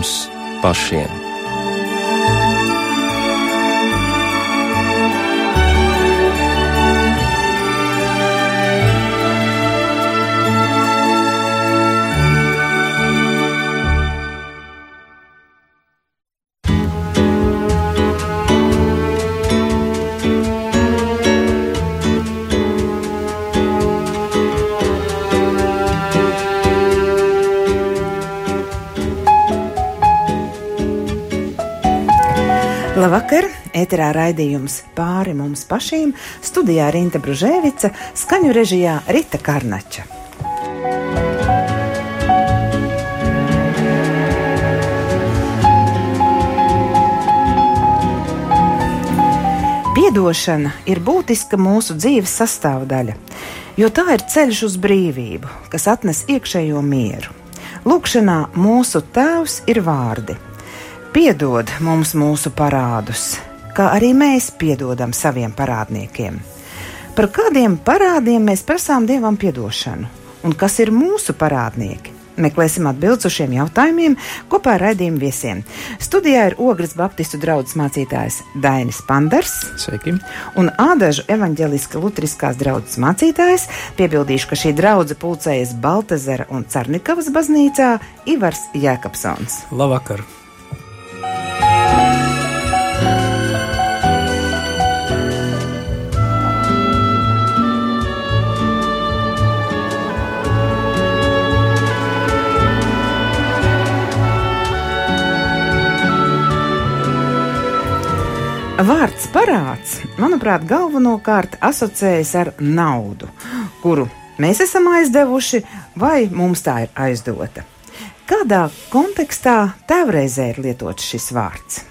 mums. Eterā raidījums pāri mums pašiem. Studijā Rīta Bružēvica, skaņu režijā Rita Karnača. Piedošana ir būtiska mūsu dzīves sastāvdaļa, jo tā ir ceļš uz brīvību, kas atnes iekšējo mieru. Lūkšanā mūsu tēvs ir vārdi piedod mums mūsu parādus, kā arī mēs piedodam saviem parādniekiem. Par kādiem parādiem mēs prasām dievam atdošanu, un kas ir mūsu parādnieki? Meklēsim atbildus uz šiem jautājumiem kopā ar raidījumu viesiem. Studijā ir Ogres Baptistu draugs mācītājs Dainis Pandars Sveiki. un Ādažu evaņģeliska lutriskās draudzes mācītājs. Piebildīšu, ka šī draudze pulcējas Baltazara un Carnikavas baznīcā Ivars Jēkabsons. Labvakar! Vārds parāds, manuprāt, galvenokārt asociējas ar naudu, kuru mēs esam aizdevuši, vai mums tā ir aizdota. Kādā kontekstā tēvreizē ir lietots šis vārds?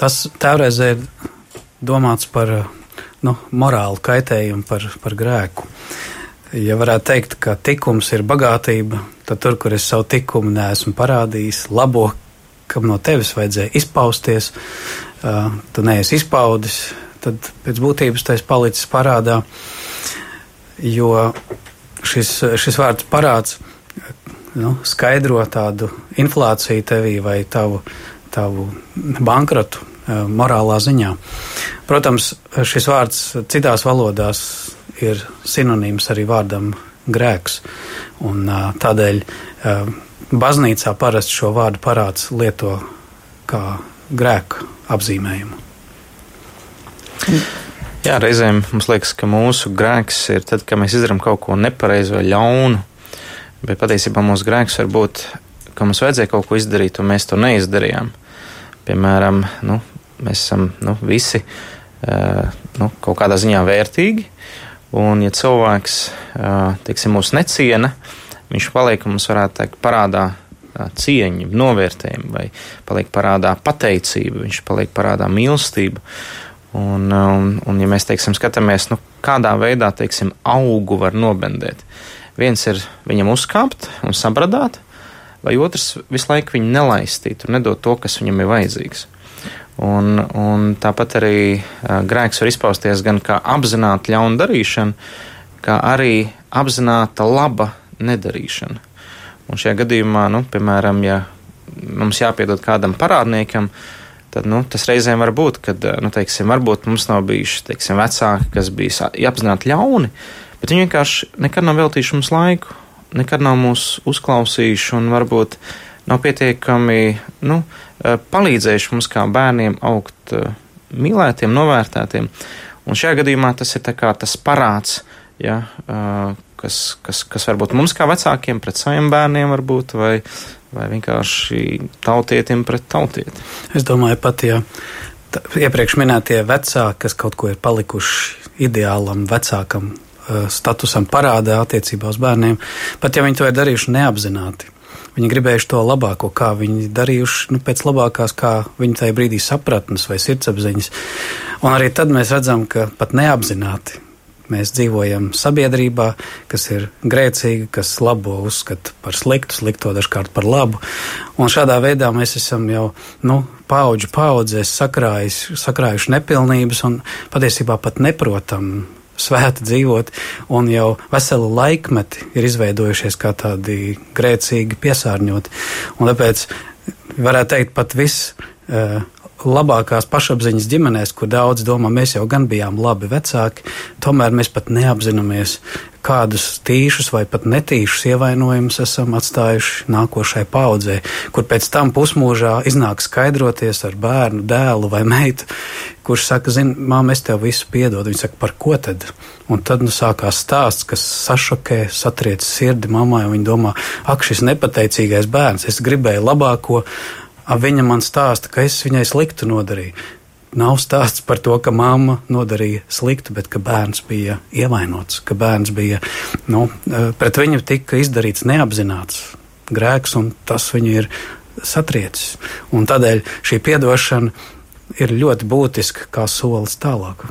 Tas tēvreizē ir domāts par nu, morālu kaitējumu, par, par grēku. Ja varētu teikt, ka tikums ir bagātība, tad tur, kur es savu tikumu neesmu parādījis, labo, kam no tevis vajadzēja izpausties, uh, tu neesi izpaudis, tad pēc būtības tas palicis parādā. Jo šis, šis vārds parāds nu, skaidro tādu inflāciju tevī vai tavu, tavu bankrotu morālā ziņā. Protams, šis vārds citās valodās ir sinonīms arī vārdam grēks. Un, tādēļ baznīcā parasti šo vārdu parāds lieto kā grēku apzīmējumu. Jā, reizēm mums liekas, ka mūsu grēks ir tad, kad mēs izdarām kaut ko nepareizu vai ļaunu, bet patiesībā mūsu grēks var būt, ka mums vajadzēja kaut ko izdarīt, un mēs to neizdarījām. Piemēram, nu, mēs esam nu, visi uh, nu, kaut kādā ziņā vērtīgi, un ja cilvēks uh, teiksim, mūs neciena, uh, viņš paliek mums, varētu teikt, parādā cieņu, novērtējumu, vai paliek parādā pateicību, viņš paliek parādā mīlestību. Un, un, un ja mēs teiksim, skatāmies, nu, kādā veidā teiksim, augu var nobendēt, viens ir viņam uzkāpt un sabradāt, vai otrs visu laiku viņu nelaistīt un nedot to, kas viņam ir vajadzīgs. Un, un tāpat arī uh, grēks var izpausties gan kā apzināta ļauna darīšana, kā arī apzināta laba nedarīšana. Un šajā gadījumā, nu, piemēram, ja mums jāpiedod kādam parādniekam, tad nu, tas reizēm var būt, ka nu, teiksim, varbūt mums nav bijuši teiksim, vecāki, kas bija apzināti ļauni, bet viņi vienkārši nekad nav veltījuši mums laiku, nekad nav mūs uzklausījuši un varbūt nav pietiekami nu, palīdzējuši mums kā bērniem augt mīlētiem, novērtētiem. Un šajā gadījumā tas ir tas parāds, ja, kas, kas, kas varbūt mums kā vecākiem pret saviem bērniem varbūt, vai, vai vienkārši tautietim pret tautieti. Es domāju, pat ja iepriekš minētie vecāki, kas kaut ko ir palikuši ideālam vecākam statusam parādā attiecībā uz bērniem, pat ja viņi to ir darījuši neapzināti. Viņi gribējuši to labāko, kā viņi darījuši, nu, pēc labākās, kā viņi tajā brīdī sapratnes vai sirdsapziņas. Un arī tad mēs redzam, ka pat neapzināti Mēs dzīvojam sabiedrībā, kas ir grēcīga, kas labo uzskata par sliktu, slikto dažkārt par labu. Un šādā veidā mēs esam jau nu, paudžu paudzēs sakrājuši, sakrājuši nepilnības un patiesībā pat neprotam svēti dzīvot, un jau veselu laikmeti ir izveidojušies kā tādi grēcīgi piesārņoti. Un tāpēc varētu teikt, pat viss. Labākās pašapziņas ģimenēs, kur daudz domā, mēs jau gan bijām labi vecāki, tomēr mēs pat neapzināmies, kādus tīšus vai pat netīšus ievainojumus esam atstājuši nākošai paudzē, kur pēc tam pusmūžā iznāk skaidroties ar bērnu, dēlu vai meitu, kurš saka, zini, māma, es tev visu piedodu. Viņa saka, par ko tad? Un tad nu, sākās stāsts, kas sašokē, satriec sirdi mammai, un viņa domā, ak, šis nepateicīgais bērns, es gribēju labāko, viņa man stāsta, ka es viņai sliktu nodarīju. Nav stāsts par to, ka mamma nodarīja sliktu, bet ka bērns bija ievainots, ka bērns bija, nu, eh, pret viņu tika izdarīts neapzināts grēks, un tas viņu ir satriecis. Un tādēļ šī piedošana ir ļoti būtiska kā solis tālāk.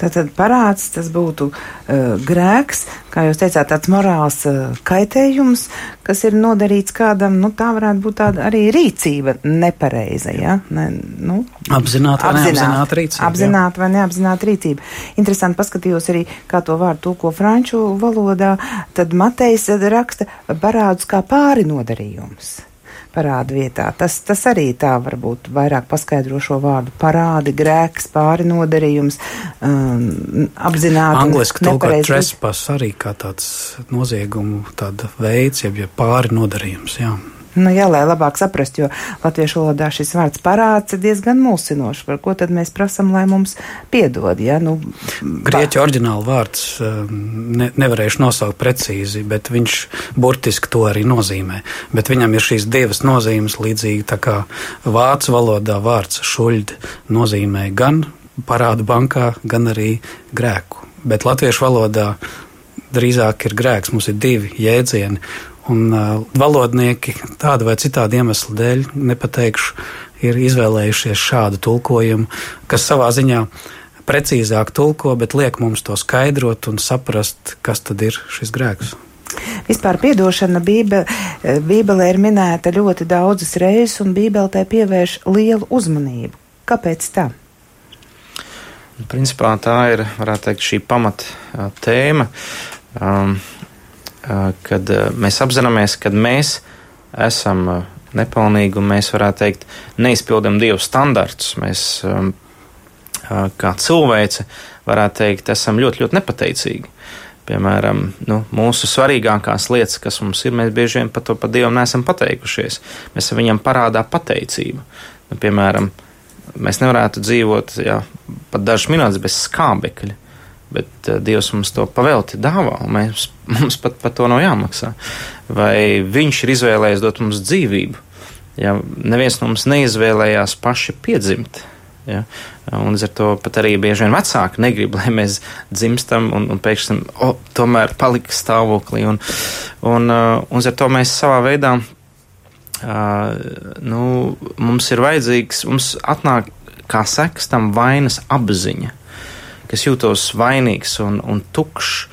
Tātad parāds tas būtu uh, grēks, kā jūs teicāt, tāds morāls uh, kaitējums, kas ir nodarīts kādam, nu tā varētu būt tāda arī rīcība nepareiza, ja? Ne, nu, apzināta vai neapzināta rīcība. Apzināta vai neapzināta rīcība. Interesanti paskatījos arī, kā to vārdu tulko franču valodā, tad Matejs raksta parādus kā pāri nodarījums parāda vietā. Tas, tas arī tā varbūt vairāk paskaidro šo vārdu parādi, grēks, pāri nodarījums, um, apzināti. Angliski tulkot trespass arī kā tāds noziegumu tāda veids, jeb, jeb pāri nodarījums, jā. Nu, jā, lai labāk saprastu, jo latviešu valodā šis vārds parāds ir diezgan mulsinošs. Par ko tad mēs prasam, lai mums piedod? Ja? Nu, Grieķu oriģināla vārds um, ne, nevarēšu nosaukt precīzi, bet viņš burtiski to arī nozīmē. Bet viņam ir šīs divas nozīmes, līdzīgi tā kā vācu valodā vārds šuļd nozīmē gan parādu bankā, gan arī grēku. Bet latviešu valodā drīzāk ir grēks, mums ir divi jēdzieni. Un uh, valodnieki tādu vai citādu iemeslu dēļ, nepateikšu, ir izvēlējušies šādu tulkojumu, kas savā ziņā precīzāk tulko, bet liek mums to skaidrot un saprast, kas tad ir šis grēks. Vispār piedošana Bībe, Bībelē ir minēta ļoti daudzas reizes, un Bībele tai pievērš lielu uzmanību. Kāpēc tā? Principā tā ir, varētu teikt, šī pamata tēma. Um, kad mēs apzināmies, ka mēs esam nepilnīgi un mēs varētu teikt, neizpildām Dieva standartus. Mēs kā cilvēci varētu teikt, esam ļoti, ļoti nepateicīgi. Piemēram, nu, mūsu svarīgākās lietas, kas mums ir, mēs bieži vien par to pa Dievam neesam pateikušies. Mēs viņam parādā pateicību. Nu, piemēram, mēs nevarētu dzīvot jā, pat dažas minūtes bez skābekļa bet uh, Dievs mums to pavelti dāvā, un mēs, mums pat par to nav jāmaksā. Vai Viņš ir izvēlējies dot mums dzīvību? Ja neviens no mums neizvēlējās paši piedzimt. Ja? Un ar to pat arī bieži vien vecāki negrib, lai mēs dzimstam un, un pēkšņi oh, tomēr palikt stāvoklī. Un, un, uh, un ar to mēs savā veidā, uh, nu, mums ir vajadzīgs, mums atnāk kā seks tam vainas apziņa es jūtos vainīgs un, un tukšs.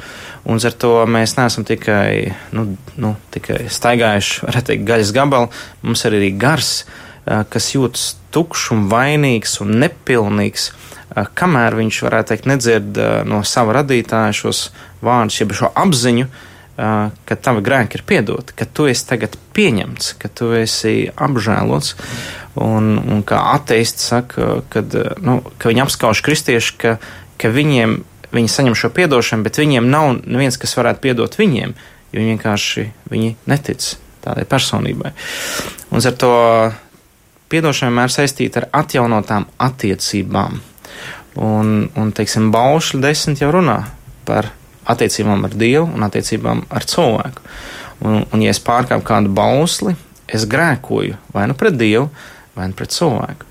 Un ar to mēs neesam tikai, nu, nu, tikai staigājuši, varētu teikt, gaļas gabalu. Mums ir arī gars, kas jūtas tukšs un vainīgs un nepilnīgs, kamēr viņš, varētu teikt, nedzird no sava radītāja šos vārdus, jeb šo apziņu, ka tavi grēki ir piedoti, ka tu esi tagad pieņemts, ka tu esi apžēlots. Un, un kā ateisti saka, kad, nu, ka viņi apskauž kristieši, ka ka viņiem, viņi saņem šo piedošanu, bet viņiem nav neviens, kas varētu piedot viņiem, jo viņi vienkārši viņi netic tādai personībai. Un ar to piedošana vienmēr saistīta ar atjaunotām attiecībām. Un, un teiksim, Baušļa desmit jau runā par attiecībām ar Dievu un attiecībām ar cilvēku. Un, un ja es pārkāpu kādu bausli, es grēkoju vai nu pret Dievu, vai nu pret cilvēku.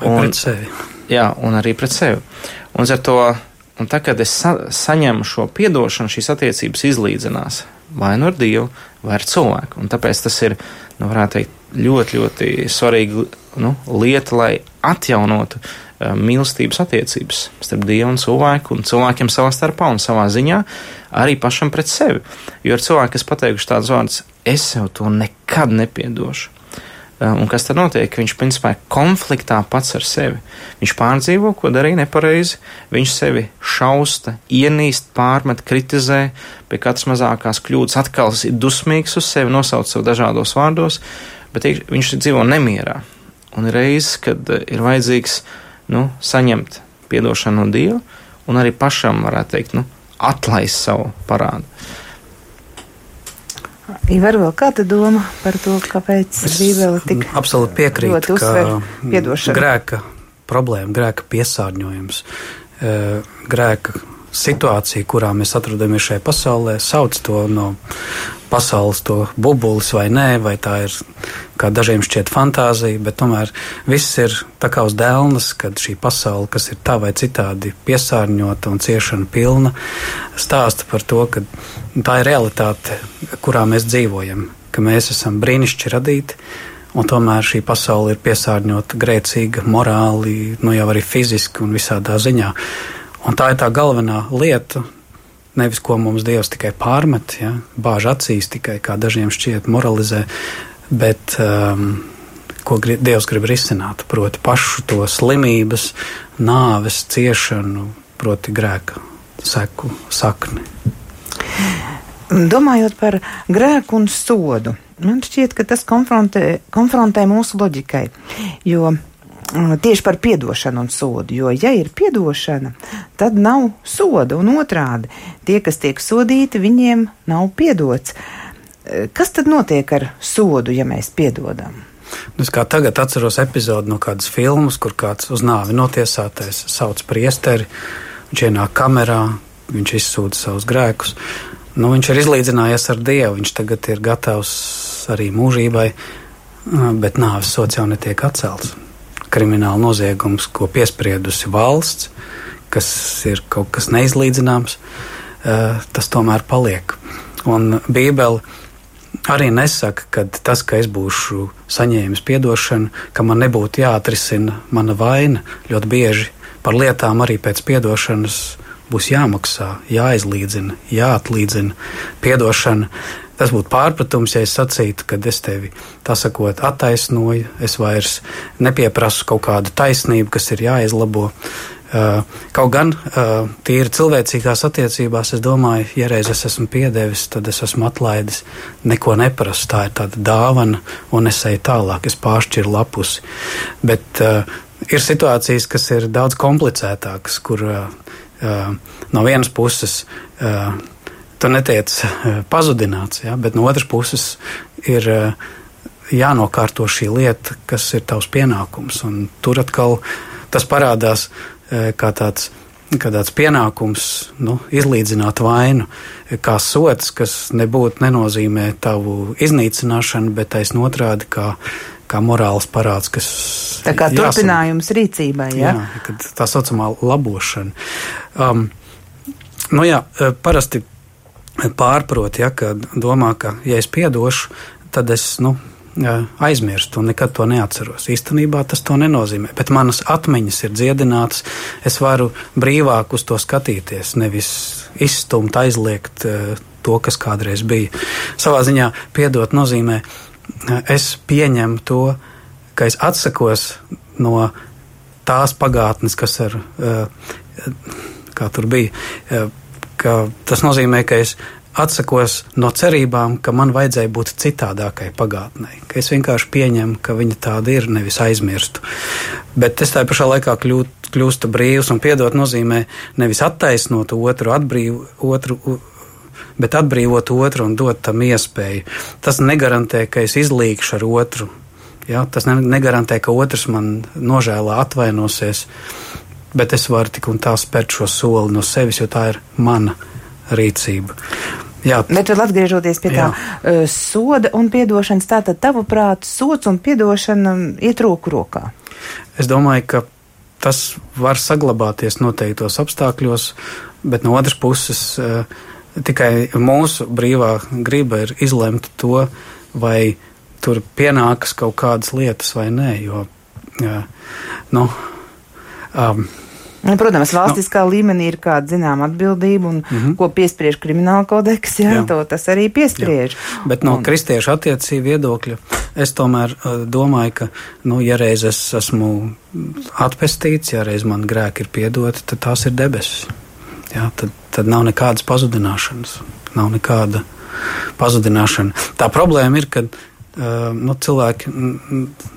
Vai un, pret sevi. Jā, un arī pret sevi. Un to, un tā, kad es sa saņemu šo piedošanu, šīs attiecības izlīdzinās vai nu ar Dievu, vai ar cilvēku. Un tāpēc tas ir, nu, varētu teikt, ļoti, ļoti svarīga nu, lieta, lai atjaunotu uh, mīlestības attiecības starp Dievu un cilvēku, un cilvēkiem savā starpā un savā ziņā, arī pašam pret sevi. Jo ar cilvēku, kas pateikuši tādus vārdus, es sev to nekad nepiedošu, Un kas tad notiek? Viņš principā ir konfliktā pats ar sevi. Viņš pārdzīvo, ko darīja nepareizi, viņš sevi šausta, ienīst, pārmet, kritizē, pie katras mazākās kļūdas atkal ir dusmīgs uz sevi, nosauc sev dažādos vārdos, bet viņš dzīvo nemierā. Un ir reizes, kad ir vajadzīgs nu, saņemt atdošanu no Dieva un arī pašam, varētu teikt, nu, atlaist savu parādu. Ivar, vēl kāda doma par to, kāpēc Bībele tik absolūti piekrīt, ka grēka problēma, grēka piesārņojums, e, grēka situācija, kurā mēs atrodamies šajā pasaulē, sauc to no pasaules to bubulis vai nē, vai tā ir, kā dažiem šķiet, fantāzija, bet tomēr viss ir tā kā uz dēlnes, kad šī pasaule, kas ir tā vai citādi piesārņota un ciešana pilna, stāsta par to, ka tā ir realitāte, kurā mēs dzīvojam, ka mēs esam brīnišķīgi radīti. Un tomēr šī pasaule ir piesārņota, grēcīga, morāli, nu jau arī fiziski un visādā ziņā. Un tā ir tā galvenā lieta, Nevis ko mums Dievs tikai pārmet, ja, bāž acīs tikai, kā dažiem šķiet, moralizē, bet um, ko Dievs grib risināt, proti pašu to slimības, nāves, ciešanu, proti grēka seku sakni. Domājot par grēku un sodu, man šķiet, ka tas konfrontē, konfrontē mūsu loģikai, jo tieši par piedošanu un sodu. Jo, ja ir piedošana, tad nav soda, un otrādi tie, kas tiek sodīti, viņiem nav piedots. E, kas tad notiek ar sodu, ja mēs piedodam? Es kā tagad atceros epizodi no kādas filmas, kur kāds uz nāvi notiesātais sauc priesteri, viņš ienāk kamerā, viņš izsūta savus grēkus. Nu, viņš ir izlīdzinājies ar Dievu, viņš tagad ir gatavs arī mūžībai, bet nāves sots jau netiek atcelts krimināla noziegums, ko piespriedusi valsts, kas ir kaut kas neizlīdzināms, eh, tas tomēr paliek. Un Bībele arī nesaka, ka tas, ka es būšu saņēmis atdošanu, ka man nebūtu jāatrisina mana vaina. Ļoti bieži par lietām arī pēc atdošanas būs jāmaksā, jāizlīdzina, jāatlīdzina. Atdošana Tas būtu pārpratums, ja es sacītu, ka es tevi, tā sakot, attaisnoju, es vairs nepieprasu kaut kādu taisnību, kas ir jāizlabo. Uh, kaut gan uh, tīri cilvēcīgās attiecībās, es domāju, ja reiz es esmu piedevis, tad es esmu atlaidis, neko neprasu. Tā ir tāda dāvana, un es eju tālāk, es pāršķiru lapusi. Bet uh, ir situācijas, kas ir daudz komplicētākas, kur uh, no vienas puses uh, tu netiec eh, pazudināts, ja, bet no otras puses ir eh, jānokārto šī lieta, kas ir tavs pienākums. Un tur atkal tas parādās eh, kā tāds, kā tāds pienākums nu, izlīdzināt vainu, kā sots, kas nebūtu nenozīmē tavu iznīcināšanu, bet taisn otrādi kā, kā morāls parāds, kas. Tā kā jāsam, turpinājums rīcībai, ja? jā, tā saucamā labošana. Um, nu jā, parasti pārprot, ja, ka domā, ka ja es piedošu, tad es nu, aizmirstu un nekad to neatceros. Īstenībā tas to nenozīmē, bet manas atmiņas ir dziedinātas. Es varu brīvāk uz to skatīties, nevis izstumt, aizliegt to, kas kādreiz bija. Savā ziņā piedot nozīmē, es pieņemu to, ka es atsakos no tās pagātnes, kas ar, kā tur bija ka tas nozīmē, ka es atsakos no cerībām, ka man vajadzēja būt citādākai pagātnē. Ka es vienkārši pieņemu, ka viņa tāda ir, nevis aizmirstu. Bet es tajā pašā laikā kļūt, kļūstu brīvs un piedot nozīmē nevis attaisnot otru, atbrīv, otru, bet atbrīvot otru un dot tam iespēju. Tas negarantē, ka es izlīgšu ar otru. Ja? Tas negarantē, ka otrs man nožēlā atvainosies bet es varu tik un tā spērt šo soli no sevis, jo tā ir mana rīcība. Jā. Bet vēl atgriežoties pie tā uh, soda un piedošanas, tātad tavuprāt, sots un piedošana iet roku rokā. Es domāju, ka tas var saglabāties noteiktos apstākļos, bet no otras puses uh, tikai mūsu brīvā griba ir izlemt to, vai tur pienākas kaut kādas lietas vai nē, jo, uh, nu, um, protams, valstiskā no. līmenī ir kāda zināma atbildība, un mm -hmm. ko piespriež krimināla kodeks, jā, jā. to tas arī piespriež. Jā. Bet no un... kristiešu attiecību viedokļa es tomēr uh, domāju, ka, nu, ja reiz es esmu atpestīts, ja reiz man grēki ir piedoti, tad tās ir debesis. Jā, tad, tad nav nekādas pazudināšanas, nav nekāda pazudināšana. Tā problēma ir, ka nu, cilvēki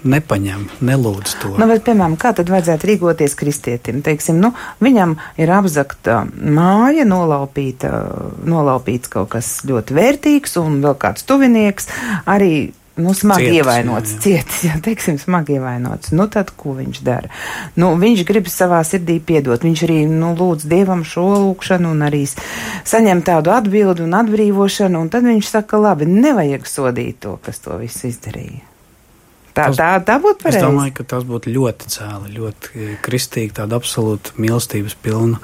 nepaņem, nelūdz to. Nu, bet, piemēram, kā tad vajadzētu rīkoties kristietim? Teiksim, nu, viņam ir apzakta māja, nolaupīta, nolaupīts kaut kas ļoti vērtīgs un vēl kāds tuvinieks arī nu, smagi cietis, ievainots, jā, jā. cietis, jā, teiksim, smagi ievainots. Nu, tad, ko viņš dara? Nu, viņš grib savā sirdī piedot. Viņš arī, nu, lūdz Dievam šo lūkšanu un arī saņem tādu atbildi un atbrīvošanu, un tad viņš saka, labi, nevajag sodīt to, kas to visu izdarīja. Tā, tas, tā, tā būtu pareizi. Es domāju, ka tas būtu ļoti cēli, ļoti e, kristīgi, tāda absolūta mīlestības pilna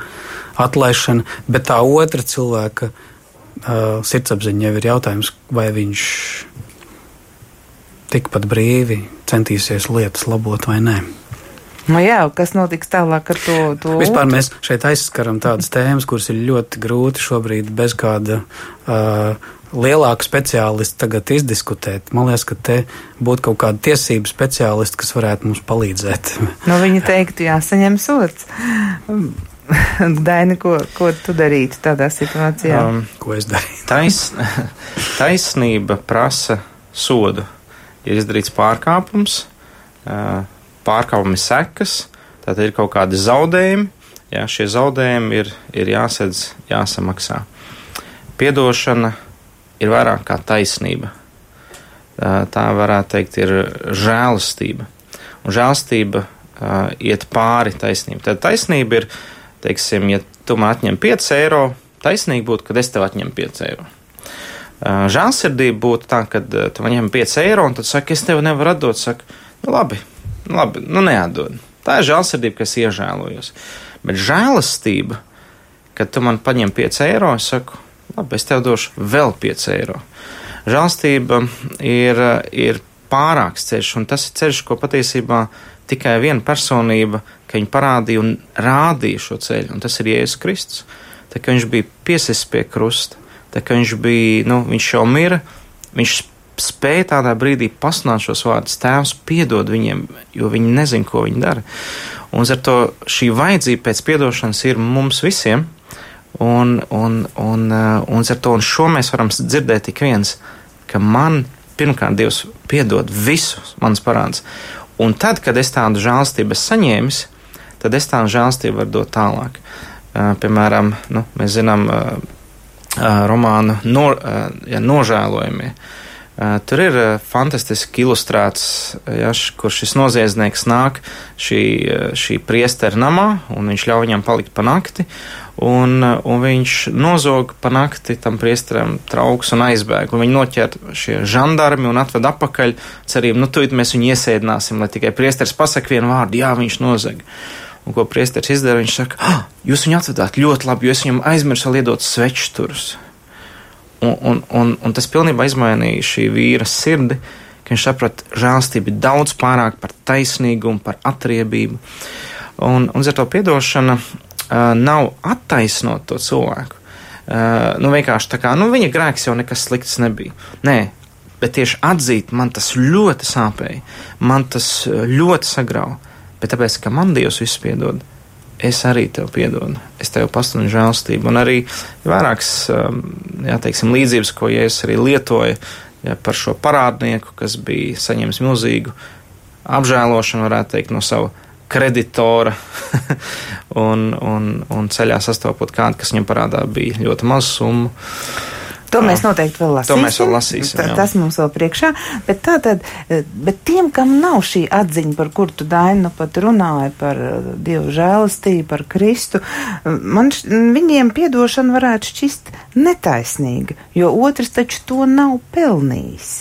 atlaišana, bet tā otra cilvēka uh, sirdsapziņa jau ir jautājums, vai viņš tikpat brīvi centīsies lietas labot vai nē. Nu jā, kas notiks tālāk ar to? to Vispār mēs šeit aizskaram tādas tēmas, kuras ir ļoti grūti šobrīd bez kāda uh, lielāka speciālista tagad izdiskutēt. Man liekas, ka te būtu kaut kāda tiesību speciālista, kas varētu mums palīdzēt. nu, viņi teiktu, jāsaņem sots. Daini, ko, ko tu darītu tādā situācijā? Um, ko es darītu? Tais, taisnība prasa sodu ir izdarīts pārkāpums, pārkāpumi sekas, tātad ir kaut kādi zaudējumi. Jā, šie zaudējumi ir, ir jāsedz, jāsamaksā. Piedošana ir vairāk kā taisnība. Tā varētu teikt, ir žēlastība. Un žēlastība iet pāri taisnībai. Tad taisnība ir, teiksim, ja tu man atņem 5 eiro, taisnīgi būtu, kad es tev atņemu 5 eiro. Žēlsirdība būtu tā, ka tu ņem 5 eiro un tad saka, es tev nevaru atdot. Saka, nu labi, nu labi, nu neatdod. Tā ir žēlsirdība, kas iežēlojos. Bet žēlastība, kad tu man paņem 5 eiro, es saku, labi, es tev došu vēl 5 eiro. Žēlstība ir, ir pārāks ceļš, un tas ir ceļš, ko patiesībā tikai viena personība, ka viņa parādīja un rādīja šo ceļu, un tas ir Jēzus Kristus. Tā kā viņš bija piesists pie krusta, viņš bija, nu, viņš jau mira, viņš spēja tādā brīdī pasludināt šos vārdus. Tēvs piedod viņiem, jo viņi nezina, ko viņi dara. Un ar to šī vajadzība pēc piedošanas ir mums visiem. Un, un, un, uh, un ar to un šo mēs varam dzirdēt tik viens, ka man pirmkārt Dievs piedod visus manas parādus. Un tad, kad es tādu žēlstību saņēmu, tad es tādu žēlstību varu dot tālāk. Uh, piemēram, nu, mēs zinām, uh, romāna no, ja, nožēlojamie. Tur ir fantastiski ilustrēts, ja, kur šis noziedznieks nāk šī, šī priestera namā, un viņš ļauj viņam palikt pa nakti, un, un viņš nozog pa nakti tam priesteram trauks un aizbēg, un viņi noķer šie žandarmi un atved apakaļ, cerību, nu, tūlīt mēs viņu iesēdināsim, lai tikai priesteris pasaka vienu vārdu, jā, viņš nozag. Un ko priesteris izdara, viņš saka, ah, jūs viņu atvedāt ļoti labi, jo es viņam aizmirsu iedot svečturus. Un, un, un, un tas pilnībā izmainīja šī vīra sirdi, ka viņš saprata, žēlstība ir daudz pārāk par taisnīgumu, par atriebību. Un, un ar to piedošana uh, nav attaisnot to cilvēku. Uh, nu, vienkārši tā kā, nu, viņa grēks jau nekas slikts nebija. Nē, bet tieši atzīt, man tas ļoti sāpēja, man tas ļoti sagrauja bet tāpēc, ka man Dievs visu piedod, es arī tev piedodu, es tev pasludinu žēlstību. Un arī vairākas, um, jā, teiksim, līdzības, ko Jēzus arī lietoja jā, par šo parādnieku, kas bija saņēmis milzīgu apžēlošanu, varētu teikt, no sava kreditora un, un, un ceļā sastopot kādu, kas viņam parādā bija ļoti maza summa. To mēs noteikti vēl lasīsim. To mēs vēl lasīsim. Tā, tas mums vēl priekšā. Bet tā tad, eh, bet tiem, kam nav šī atziņa, par kuru tu Dainu pat runāji, par eh, Dievu žēlastību, par Kristu, man š, viņiem piedošana varētu šķist netaisnīga, jo otrs taču to nav pelnījis.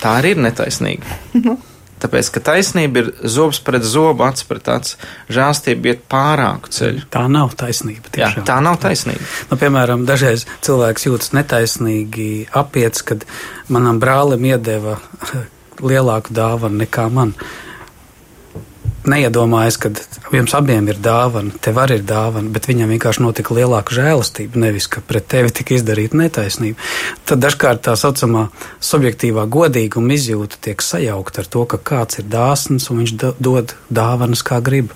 Tā arī ir netaisnīga. Tāpēc, ka taisnība ir zobs pret zobu, acis pret acis. Žēlstība iet pārāku ceļu. Tā nav taisnība. Tiešām. Jā, tā nav taisnība. Nu, piemēram, dažreiz cilvēks jūtas netaisnīgi apiets, kad manam brālim iedeva lielāku dāvanu nekā man. Neiedomājas, ka jums abiem ir dāvana, tev arī ir dāvana, bet viņam vienkārši notika lielāka žēlastība, nevis ka pret tevi tika izdarīta netaisnība. Tad dažkārt tā saucamā subjektīvā godīguma izjūta tiek sajaukta ar to, ka kāds ir dāsns un viņš dod dāvanas kā grib.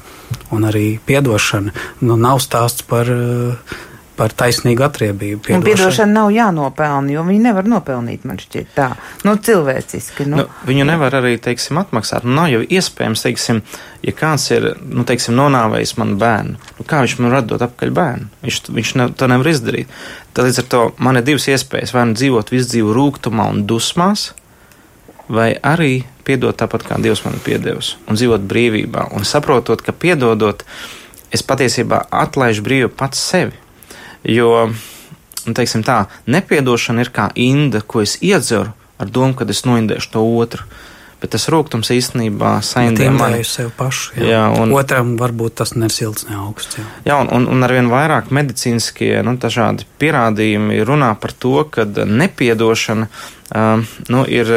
Un arī piedošana nu, nav stāsts par uh, par taisnīgu atriebību. Piedošana. Un piedošana nav jānopelna, jo viņi nevar nopelnīt, man šķiet tā, nu, cilvēciski. Nu. Nu, viņu nevar arī, teiksim, atmaksāt. Nu, nav jau iespējams, teiksim, ja kāds ir, nu, teiksim, nonāvējis manu bērnu, nu, kā viņš man var dot apkaļ bērnu? Viņš, viņš ne, to nevar izdarīt. Tad līdz ar to man ir divas iespējas, vai nu dzīvot visu dzīvu rūgtumā un dusmās, vai arī piedot tāpat, kā Dievs man ir piedevis, un dzīvot brīvībā, un saprotot, ka piedodot, es patiesībā atlaižu brīvu pats sevi Jo, nu, teiksim tā, nepiedošana ir kā inda, ko es iedzeru ar domu, ka es noindēšu to otru. Bet tas rūkums īstenībā saindē mani sev pašu. Jā. Jā, un, Otram varbūt tas ne silts, ne augsts. Jā, jā un, un, un arvien vairāk medicīniskie nu, pierādījumi runā par to, ka nepiedošana um, nu, ir,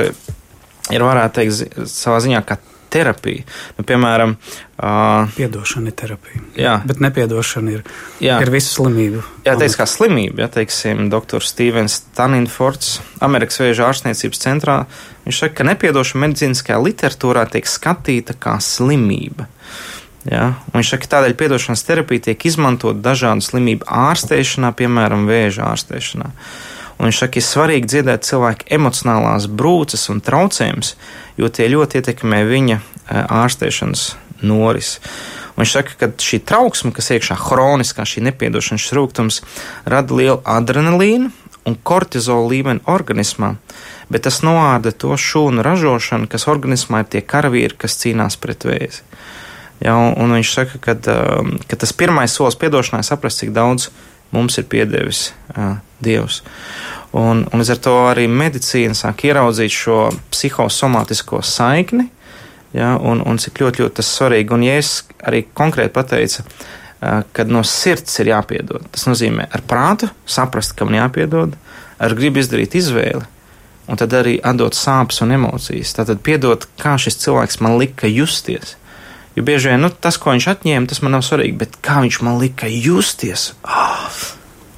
ir, varētu teikt, savā ziņā kā terapija. Nu, piemēram, uh, piedošana ir terapija. Jā, bet nepiedošana ir, jā. ir visu slimību. Jā, teiks, kā slimība, ja teiksim, doktors Stevens Taninfords, Amerikas Vēža ārstniecības centrā, viņš saka, ka nepiedošana medicīniskajā literatūrā tiek skatīta kā slimība. Ja? Un viņš saka, ka tādēļ piedošanas terapija tiek izmantot dažādu slimību ārstēšanā, piemēram, vēža ārstēšanā. Un viņš saka, ka ir svarīgi dziedēt cilvēku emocionālās brūces un traucējumus, jo tie ļoti ietekmē viņa ārstēšanas noris. Un viņš saka, ka šī trauksme, kas iekšā hroniskā, šī nepiedošanas rūkums, rada lielu adrenalīnu un kortizola līmeni organismā, bet tas noārda to šūnu ražošanu, kas organismā ir tie karavīri, kas cīnās pret vēzi. Ja, un, un viņš saka, ka, ka tas pirmais solis piedošanai saprast, cik daudz mums ir piedevis uh, Dievs. Un, un līdz ar to arī medicīna sāk ieraudzīt šo psihosomātisko saikni, ja, un, un cik ļoti, ļoti tas svarīgi. Un, ja es arī konkrēti pateicu, uh, ka no sirds ir jāpiedod, tas nozīmē ar prātu saprast, ka man jāpiedod, ar gribu izdarīt izvēli. Un tad arī atdot sāpes un emocijas. Tātad piedot, kā šis cilvēks man lika justies. Jo bieži vien nu, tas, ko viņš atņēma, tas man nav svarīgi, bet kā viņš man lika justies, oh,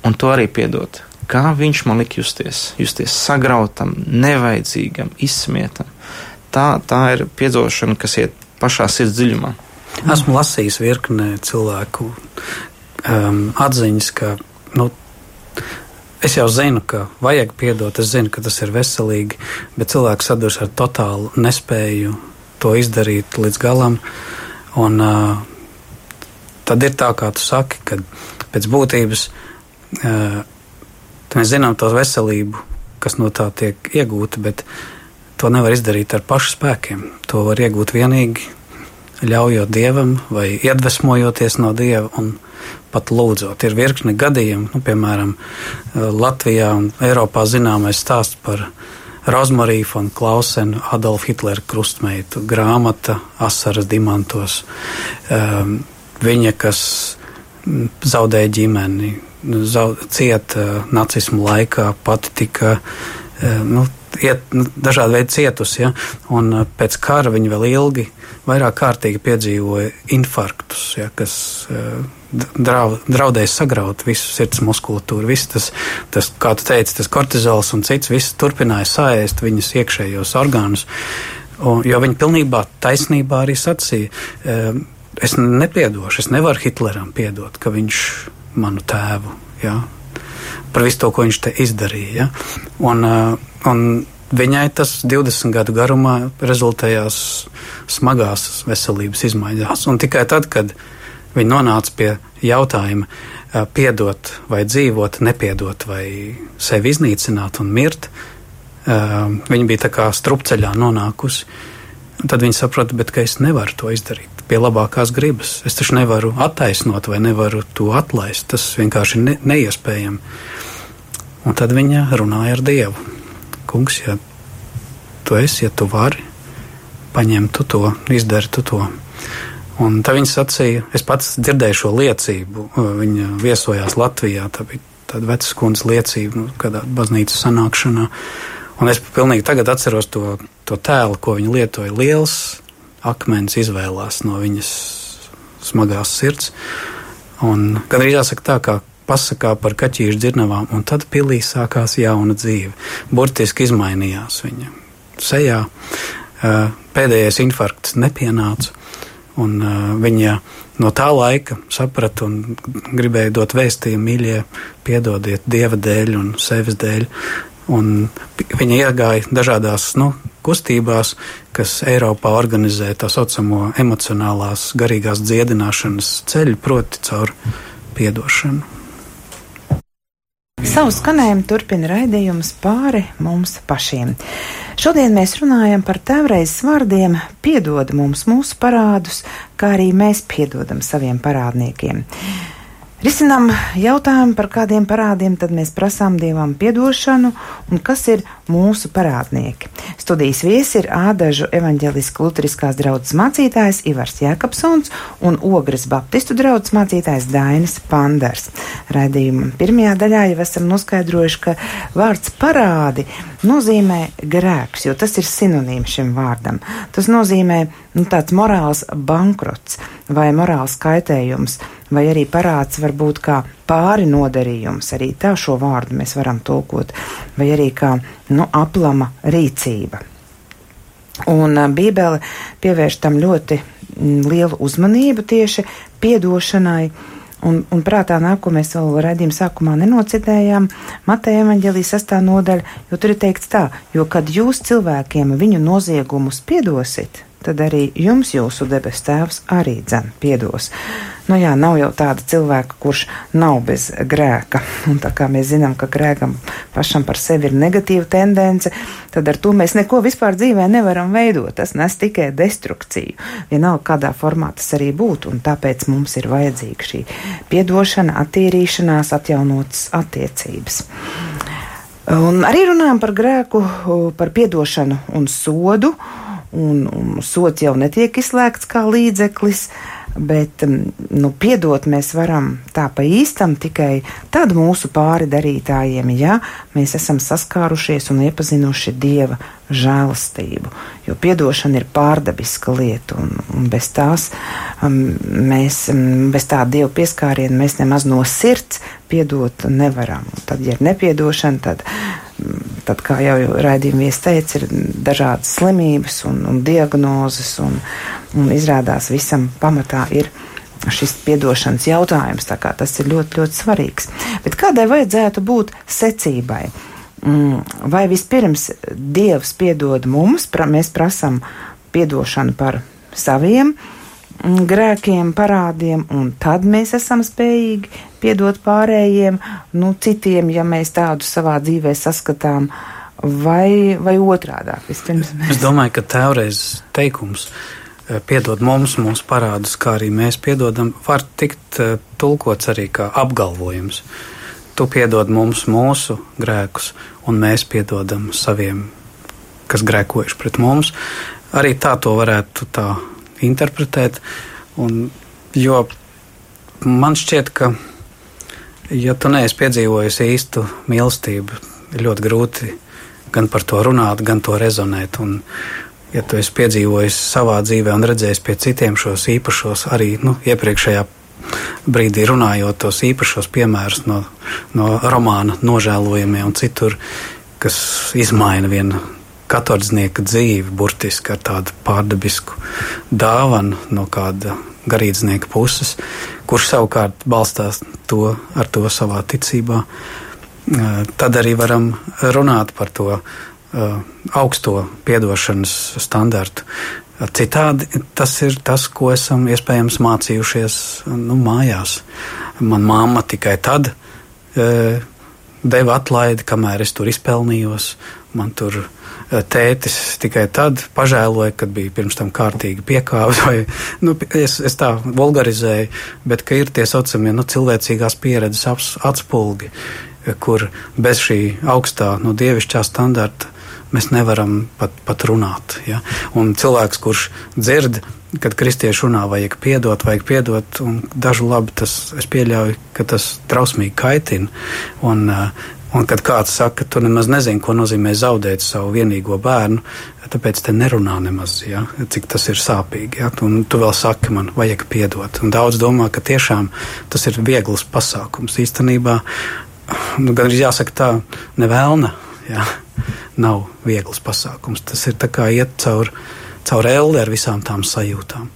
un to arī piedot. Kā viņš man lika justies, justies sagrautam, nevajadzīgam, izsmietam. Tā, tā ir piedošana, kas iet pašā sirds dziļumā. Esmu lasījis virknē cilvēku um, atziņas, ka nu, Es jau zinu, ka vajag piedot, es zinu, ka tas ir veselīgi, bet cilvēks sadurs ar totālu nespēju to izdarīt līdz galam. Un, uh, tad ir tā, kā tu saki, ka pēc būtības uh, mēs zinām to veselību, kas no tā tiek iegūta, bet to nevar izdarīt ar pašu spēkiem. To var iegūt vienīgi ļaujot dievam vai iedvesmojoties no dieva un pat lūdzot. Ir virkni gadījumi, nu, piemēram, Latvijā un Eiropā zināmais stāsts par Rozmariju von Klausenu, Adolfu Hitlera krustmeitu, grāmata Asaras dimantos. Um, viņa, kas zaudēja ģimeni, zaud, cieta nacismu laikā, pati tika uh, nu, iet, nu, dažādi veidi cietusi. Ja? Un uh, pēc kara viņa vēl ilgi, vairāk kārtīgi piedzīvoja infarktus, ja, kas uh, drau, draudēja sagraut visu sirds muskulatūru. Viss tas, tas, kā tu teici, tas kortizols un cits, viss turpināja sāēst viņas iekšējos orgānus. Un, jo viņi pilnībā taisnībā arī sacīja, um, es nepiedošu, es nevaru Hitleram piedot, ka viņš manu tēvu. Ja, par visu to, ko viņš te izdarīja. Ja? Un, uh, un viņai tas 20 gadu garumā rezultējās smagās veselības izmaiņās. Un tikai tad, kad viņi nonāca pie jautājuma, uh, piedot vai dzīvot, nepiedot vai sevi iznīcināt un mirt, uh, viņa bija tā kā strupceļā nonākusi. Tad viņi saprata, ka es nevaru to izdarīt pie labākās gribas. Es taču nevaru attaisnot vai nevaru to atlaist. Tas vienkārši ir ne, neiespējami. Un tad viņa runāja ar Dievu. Kungs, ja tu esi, ja tu vari, paņem tu to, izdari tu to. Un tā viņa sacīja, es pats dzirdēju šo liecību. Viņa viesojās Latvijā, tā bija tāda vecas kundzes liecība, nu, kādā baznīcas sanākšanā. Un es pilnīgi tagad atceros to, to tēlu, ko viņa lietoja. Liels, akmens izvēlās no viņas smagās sirds. Un gan arī jāsaka tā, kā pasakā par kaķīšu dzirnavām, un tad pilī sākās jauna dzīve. Burtiski izmainījās viņa sejā. Pēdējais infarkts nepienāca, un viņa no tā laika saprata un gribēja dot vēstījumu, mīļie, piedodiet Dieva dēļ un sevis dēļ. Viņa iegāja dažādās nu, kustībās, kas Eiropā organizē tā saucamo emocionālās, garīgās dziedināšanas ceļu, proti, caur piedošanu. Savu skanējumu turpina raidījums pāri mums pašiem. Šodien mēs runājam par tēvreizes vārdiem piedod mums mūsu parādus, kā arī mēs piedodam saviem parādniekiem. Risinām jautājumu par kādiem parādiem, tad mēs prasām Dievam piedošanu un kas ir mūsu parādnieki. Studijas viesi ir Ādažu evaņģeliska luteriskās draudzes mācītājs Ivars Jēkabsons un Ogres baptistu draudzes mācītājs Dainis Pandars. Raidījuma pirmajā daļā jau esam noskaidrojuši, ka vārds parādi nozīmē grēks, jo tas ir sinonīms šim vārdam. Tas nozīmē nu, tāds morāls bankrots vai morāls kaitējums vai arī parāds var būt kā pāri nodarījums, arī tā šo vārdu mēs varam tulkot, vai arī kā nu, aplama rīcība. Un Bībele pievērš tam ļoti lielu uzmanību tieši piedošanai. Un, un prātā nāk, ko mēs vēl raidījuma sākumā nenocitējām, Mateja evaņģēlijas sastā nodaļa, jo tur ir teikts tā, jo kad jūs cilvēkiem viņu noziegumus piedosit, tad arī jums jūsu debes tēvs arī dzen piedos. Nu jā, nav jau tāda cilvēka, kurš nav bez grēka. Un tā kā mēs zinām, ka grēkam pašam par sevi ir negatīva tendence, tad ar to mēs neko vispār dzīvē nevaram veidot. Tas nes tikai destrukciju. Vienalga, kādā formā tas arī būtu, un tāpēc mums ir vajadzīga šī piedošana, attīrīšanās, atjaunotas attiecības. Un arī runājam par grēku, par piedošanu un sodu, un, un sots jau netiek izslēgts kā līdzeklis. Bet mm, nu, piedot mēs varam tā pa īstam tikai tad mūsu pāri darītājiem, ja mēs esam saskārušies un iepazinuši Dieva žēlastību. Jo piedošana ir pārdabiska lieta, un, un bez tās um, mēs, um, bez tā Dieva pieskāriena mēs nemaz no sirds piedot nevaram. Un tad, ja ir nepiedošana, tad tad, kā jau raidījuma teica, ir dažādas slimības un, un diagnozes, un, un izrādās visam pamatā ir šis piedošanas jautājums. Tas ir ļoti, ļoti svarīgs. Bet kādai vajadzētu būt secībai? Mm, vai vispirms Dievs piedod mums, pra, mēs prasam piedošanu par saviem mm, grēkiem, parādiem, un tad mēs esam spējīgi piedot pārējiem, nu, citiem, ja mēs tādu savā dzīvē saskatām, vai, vai. Vispirms mēs... Es domāju, ka tēvreiz teikums eh, piedod mums, mūsu parādus, kā arī mēs piedodam, var tikt eh, tulkots arī kā apgalvojums. Tu piedod mums mūsu grēkus, un mēs piedodam saviem, kas grēkojuši pret mums. Arī tā to varētu tā interpretēt. Un, jo man šķiet, ka Ja tu neesi piedzīvojis īstu mīlestību, ir ļoti grūti gan par to runāt, gan to rezonēt. Un, ja tu esi piedzīvojis savā dzīvē un redzējis pie citiem šos īpašos, arī nu, iepriekšējā brīdī runājot tos īpašos piemērus no, no romāna nožēlojamie un citur, kas izmaina vienu katordznieka dzīvi burtiski ar tādu pārdabisku dāvanu no kāda garīdznieka puses, kurš savukārt balstās to, ar to savā ticībā. Tad arī varam runāt par to augsto piedošanas standartu. Citādi tas ir tas, ko esam iespējams mācījušies nu, mājās. Man mamma tikai tad e, deva atlaidi, kamēr es tur izpelnījos. Man tur tētis tikai tad pažēloja, kad bija pirms tam kārtīgi piekāvis, vai nu, es, es tā vulgarizēju, bet ka ir tie saucamie nu, cilvēcīgās pieredzes atspulgi, kur bez šī augstā nu, dievišķā standarta mēs nevaram pat, pat runāt. Ja? Un cilvēks, kurš dzird, kad kristieši runā, vajag piedot, vajag piedot, un dažu labi tas es pieļauju, ka tas trausmīgi kaitina. Un, uh, Un kad kāds saka, ka tu nemaz nezini, ko nozīmē zaudēt savu vienīgo bērnu, tāpēc te nerunā nemaz, ja, cik tas ir sāpīgi. Ja, un tu vēl saki, man vajag piedot. Un daudz domā, ka tiešām tas ir viegls pasākums. Īstenībā, nu, gan arī jāsaka tā, nevēlna, ja, nav viegls pasākums. Tas ir kā iet caur, caur eldi ar visām tām sajūtām.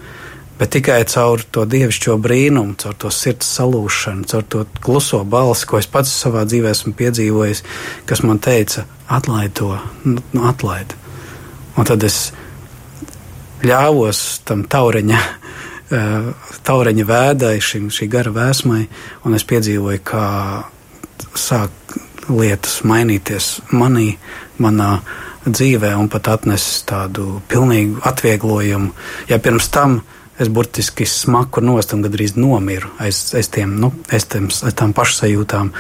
Bet tikai caur to dievišķo brīnumu, caur to sirds salūšanu, caur to kluso balsi, ko es pats savā dzīvē esmu piedzīvojis, kas man teica, atlaid to, nu, nu atlaid. Un tad es ļāvos tam taureņa, eh, taureņa vēdai, šim, šī gara vēsmai, un es piedzīvoju, kā sāk lietas mainīties manī, manā dzīvē, un pat atnes tādu pilnīgu atvieglojumu. Ja pirms tam es burtiski smaku nost un gandrīz nomiru aiz, aiz, tiem, nu, aiz, tiem, aiz tām pašsajūtām.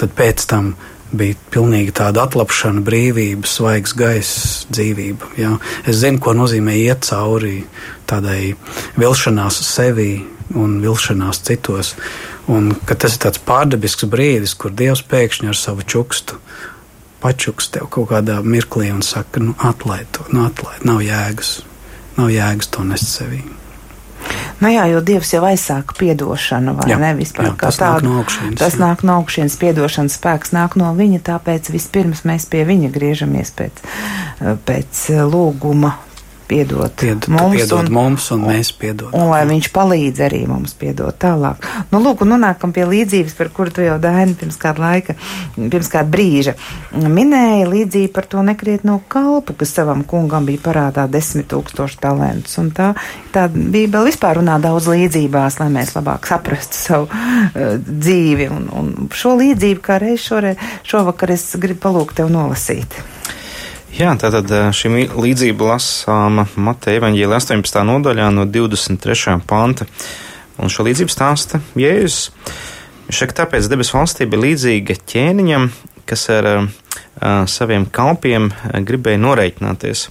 Tad pēc tam bija pilnīgi tāda atlapšana, brīvība, svaigs gaiss, dzīvība. Jā. Es zinu, ko nozīmē iet cauri tādai vilšanās sevī un vilšanās citos. Un tas ir tāds pārdabisks brīdis, kur Dievs pēkšņi ar savu čukstu pačuks tev kaut kādā mirklī un saka, nu, atlaid to, nu, atlaid, nav jēgas, nav jēgas to nest sevī. Nu jā, jo Dievs jau aizsāka piedošanu, vai jā, ne? Vispār jā, tas tādu, nāk no augšienes. Tas jā. nāk no augšienes, piedošanas spēks nāk no viņa, tāpēc vispirms mēs pie viņa griežamies pēc, pēc lūguma piedot, piedot mums, piedot un, mums, un mēs piedodam. Un lai viņš palīdz arī mums piedot tālāk. Nu, lūk, un nonākam pie līdzības, par kuru tu jau Daini pirms kāda laika, pirms kāda brīža minēja līdzību par to nekrietno kalpu, kas savam kungam bija parādā desmit tūkstoši talantus. Un tā, tā Bībele vispār runā daudz līdzībās, lai mēs labāk saprastu savu uh, dzīvi. Un, un šo līdzību kā reiz šoreiz, šovakar es gribu palūgt tev nolasīt. Jā, tātad šī līdzība lasāma Mateja evaņģīla 18. nodaļā no 23. panta. Un šo līdzību stāsta Jēzus. Viņš saka, tāpēc debesu valstība ir līdzīga ķēniņam, kas ar uh, saviem kalpiem gribēja noreikināties.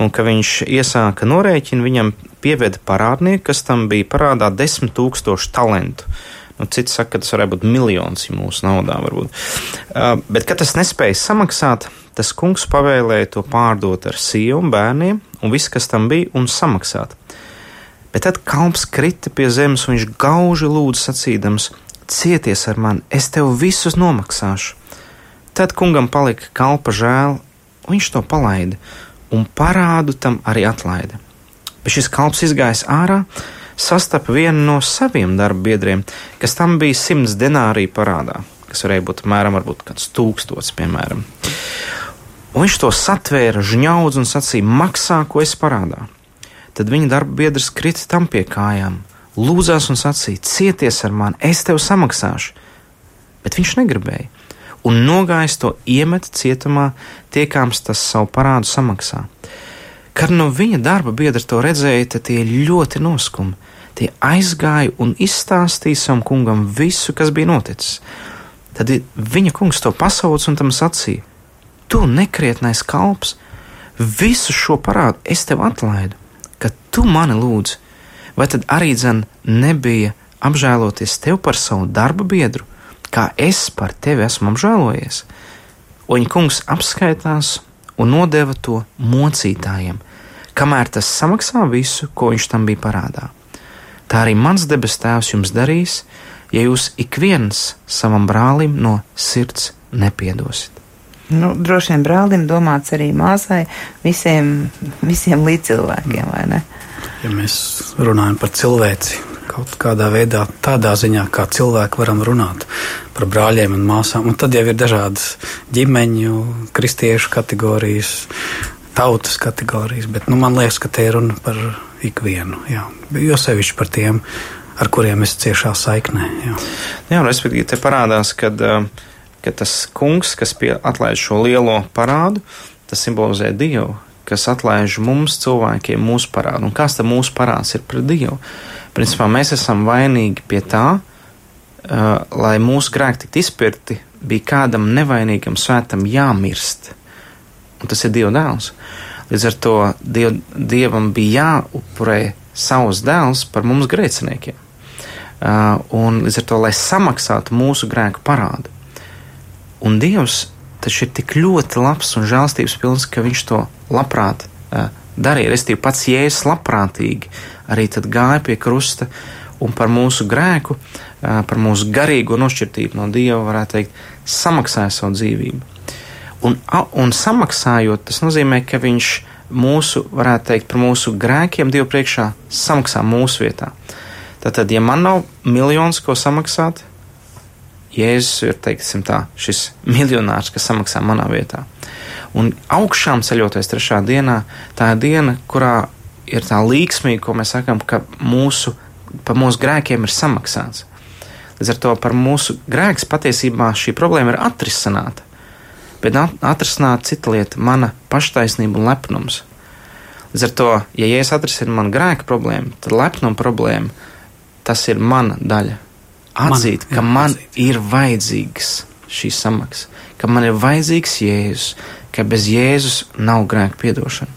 Un ka viņš iesāka norēķinu, viņam pieveda parādnieku, kas tam bija parādā desmit tūkstošu talantu. Nu, cits saka, ka tas varētu būt miljons ja mūsu naudā. Varbūt. Uh, bet, kad tas nespēja samaksāt, tas kungs pavēlēja to pārdot ar sievu un bērniem un viss, kas tam bija, un samaksāt. Bet tad kalps krita pie zemes, un viņš gauži lūdza sacīdams: Cieties ar mani, es tev visus nomaksāšu. Tad kungam palika kalpa žēl, un viņš to palaida, un parādu tam arī atlaida. Bet šis kalps izgājis ārā, sastapa vienu no saviem darba biedriem, kas tam bija simts denāriju parādā, kas varēja būt apmēram kāds tūkstots, piemēram. Un viņš to satvēra, žņaudz un sacīja: Maksā, ko es parādā. Tad viņa darba biedrs krita tam pie kājām, lūdzās un sacīja: Cieties ar mani, es tev samaksāšu. Bet viņš negribēja, un nogājis to iemet cietumā, tiekāms tas savu parādu samaksā. Kad no viņa darba biedra to redzēja, tad tie ļoti noskumi. Tie aizgāja un izstāstīja savam kungam visu, kas bija noticis. Tad viņa kungs to pasauca un tam sacīja: tu nekrietnais kalps, visu šo parādu es tev atlaidu, ka tu mani lūdzi, vai tad arī dzen nebija apžēloties tev par savu darba biedru, kā es par tevi esmu apžēlojies? Un kungs apskaitās un nodeva to mocītājiem, kamēr tas samaksā visu, ko viņš tam bija parādā. Tā arī mans debes tēvs jums darīs, ja jūs ik viens savam brālim no sirds nepiedosit. Nu, droši vien brālim domāts arī māsai, visiem, visiem līdzcilvēkiem, vai ne? Ja mēs runājam par cilvēci, kaut kādā veidā, tādā ziņā, kā cilvēki varam runāt par brāļiem un māsām, un tad jau ir dažādas ģimeņu, kristiešu kategorijas, tautas kategorijas, bet nu, man liekas, ka te ir runa par ikvienu, jā. jo sevišķi par tiem, ar kuriem es ciešā saiknē. Jā, jā respektīvi, te parādās, ka uh, ka tas kungs, kas atlaiž šo lielo parādu, tas simbolizē Dievu, kas atlaiž mums, cilvēkiem, mūsu parādu. Un kāds tad mūsu parāds ir pret Dievu? Principā mēs esam vainīgi pie tā, uh, lai mūsu grēki tiktu izpirkti, bija kādam nevainīgam svētam jāmirst. Un tas ir Dieva dēls. Līdz ar to diev, Dievam bija jāupurē savus dēls par mums grēciniekiem. Uh, un līdz ar to, lai samaksātu mūsu grēku parādu. un Dievs taču ir tik ļoti labs un žēlstības pilns, ka viņš to labprāt uh, darīja. Restīvi pats Jēzus labprātīgi arī tad gāja pie krusta un par mūsu grēku, uh, par mūsu garīgo nošķirtību no Dieva, varētu teikt, samaksāja savu dzīvību. Un, un samaksājot, tas nozīmē, ka viņš mūsu, varētu teikt, par mūsu grēkiem Dievu priekšā samaksā mūsu vietā. Tātad, ja man nav miljons, ko samaksāt, Jēzus ir, teiksim tā, šis miljonārs, kas samaksā manā vietā. Un augšām ceļoties trešā dienā, tā ir diena, kurā ir tā līksmīga, ko mēs sakām, ka mūsu, par mūsu grēkiem ir samaksāts. Līdz ar to par mūsu grēks patiesībā šī problēma ir atrisināta. Bet atrisināt cita lieta - mana paštaisnība un lepnums. Līdz ar to, ja es atrisinu manu grēka problēmu, tad lepnuma problēma tas ir mana daļa atzīt, man, ka jā, man atzīt. ir vajadzīgs šī samaksa, ka man ir vajadzīgs Jēzus, ka bez Jēzus nav grēka piedošana.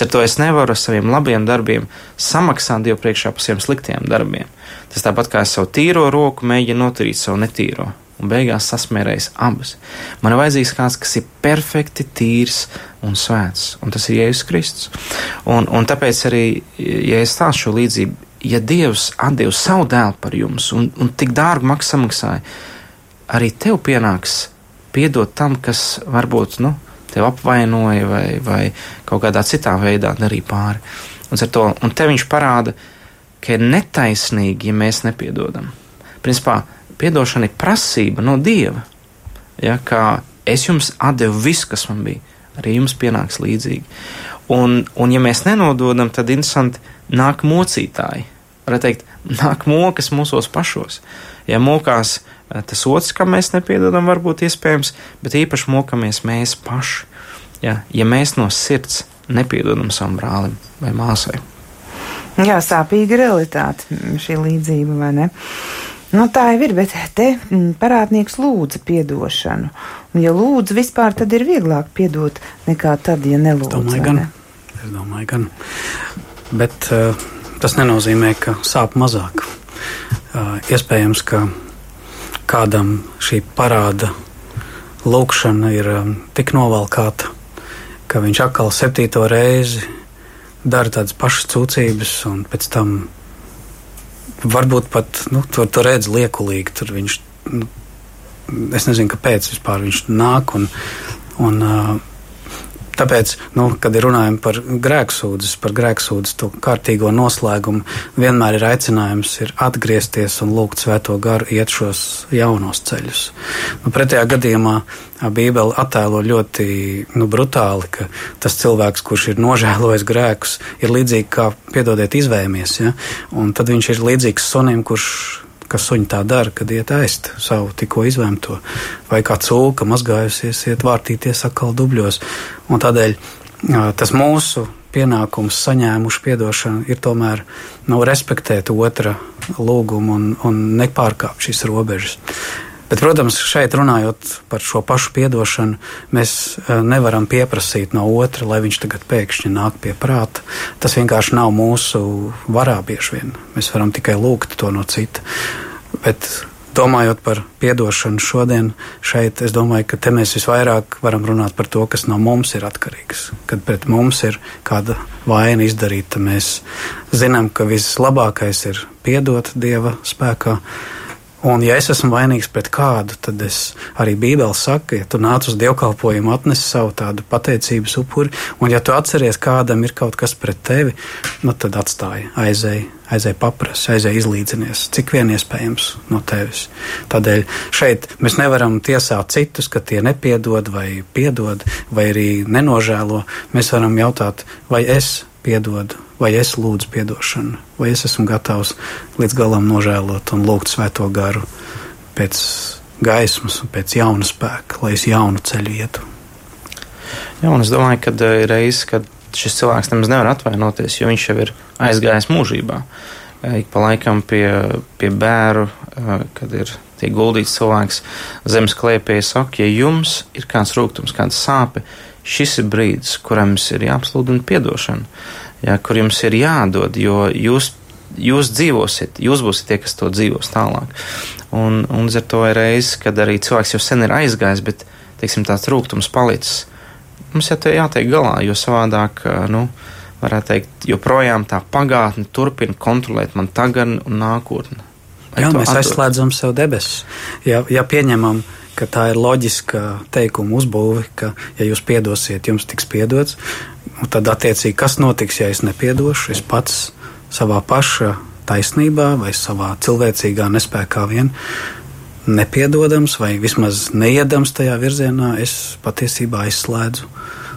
Ar to es nevaru ar saviem labiem darbiem samaksāt Dievu priekšā par saviem sliktiem darbiem. Tas tāpat kā es savu tīro roku mēģinu noturīt savu netīro. Un beigās sasmērējis abas. Man ir vajadzīgs kāds, kas ir perfekti tīrs un svēts, un tas ir Jēzus Kristus. Un, un tāpēc arī, ja es stāstu šo līdzību, ja Dievs atdeva savu dēlu par jums un, un tik maksu samaksāja, arī tev pienāks piedot tam, kas varbūt nu, tev apvainoja vai, vai kaut kādā citā veidā darīja pāri. Un, to, un te viņš parāda, ka ir netaisnīgi, ja mēs nepiedodam. Principā, piedošana ir prasība no Dieva. Ja, kā es jums atdevu visu, kas man bija, arī jums pienāks līdzīgi. Un, un ja mēs nenododam, tad interesanti nāk mocītāji varētu teikt, nāk mokas mūsos pašos. Ja mokās eh, tas otrs, kam mēs nepiedodam, varbūt iespējams, bet īpaši mokamies mēs paši. Ja, ja mēs no sirds nepiedodam savam brālim vai māsai. Jā, sāpīga realitāte šī līdzība, vai ne? Nu, tā jau ir, bet te mm, parādnieks lūdza piedošanu. Un, ja lūdz vispār, tad ir vieglāk piedot nekā tad, ja nelūdz. Domāju, gan. Ne? Es domāju, gan. Bet uh, tas nenozīmē, ka sāp mazāk. Iespējams, ka kādam šī parāda lūkšana ir tik novalkāta, ka viņš atkal septīto reizi dara tādas pašas cūcības, un pēc tam varbūt pat nu, tur, tur redz liekulīgi. Tur viņš, nu, es nezinu, kāpēc vispār viņš nāk un, un uh, Tāpēc, nu, kad runājam par grēksūdzes, par grēksūdzes to kārtīgo noslēgumu, vienmēr ir aicinājums ir atgriezties un lūgt svēto garu iet šos jaunos ceļus. Nu, pretējā gadījumā Bībele attēlo ļoti nu, brutāli, ka tas cilvēks, kurš ir nožēlojis grēkus, ir līdzīgi kā, piedodiet, izvēmies, ja? un tad viņš ir līdzīgs sunim, kurš ka suņi tā dara, kad iet ēst savu tikko izvēmto, vai kā cūka mazgājusies, iet vārtīties atkal dubļos. Un tādēļ tas mūsu pienākums saņēmuši piedošanu ir tomēr nu, respektēt otra lūgumu un, un nepārkāpt šīs robežas. Bet, protams, šeit runājot par šo pašu piedošanu, mēs nevaram pieprasīt no otra, lai viņš tagad pēkšņi nāk pie prāta. Tas vienkārši nav mūsu varā bieži vien. Mēs varam tikai lūgt to no cita. Bet domājot par atdošanu šodien, šeit es domāju, ka te mēs visvairāk varam runāt par to, kas no mums ir atkarīgs. Kad pret mums ir kāda vaina izdarīta, mēs zinām, ka vislabākais ir piedot Dieva spēkā. Un, ja es esmu vainīgs pret kādu, tad es arī Bībeli saku, ja tu nāc uz dievkalpojumu, atnesi savu tādu pateicības upuri, un ja tu atceries, kādam ir kaut kas pret tevi, nu tad atstāji, aizēji, aizēji paprasti, aizēji izlīdzinies, cik vien iespējams no tevis. Tādēļ šeit mēs nevaram tiesāt citus, ka tie nepiedod vai piedod, vai arī nenožēlo. Mēs varam jautāt, vai es piedodu vai es lūdzu atdošanu, vai es esmu gatavs līdz galam nožēlot un lūgt svēto garu pēc gaismas un pēc jauna spēka, lai es jaunu ceļu ietu. Jā, un es domāju, ka ir reizes, kad šis cilvēks nemaz nevar atvainoties, jo viņš jau ir aizgājis mūžībā. Ik pa laikam pie, pie bēru, kad ir tiek guldīts cilvēks zemes klēpī, saka, ja jums ir kāds rūkums, kāda sāpe, šis ir brīdis, kuram jums ir jāapsludina piedošana ja, kur jums ir jādod, jo jūs, jūs dzīvosiet, jūs būsiet tie, kas to dzīvos tālāk. Un, un līdz ar to ir reizes, kad arī cilvēks jau sen ir aizgājis, bet teiksim, tāds rūkums palicis. Mums jau te jātiek galā, jo savādāk, nu, varētu teikt, joprojām tā pagātne turpina kontrolēt man tagadni un nākotni. Jā, mēs atdod? aizslēdzam sev debesis. Ja, ja pieņemam, ka tā ir loģiska teikuma uzbūve, ka, ja jūs piedosiet, jums tiks piedots, tad attiecīgi, kas notiks, ja es nepiedošu, es pats savā paša taisnībā vai savā cilvēcīgā nespējā vien nepiedodams vai vismaz neiedams tajā virzienā, es patiesībā aizslēdzu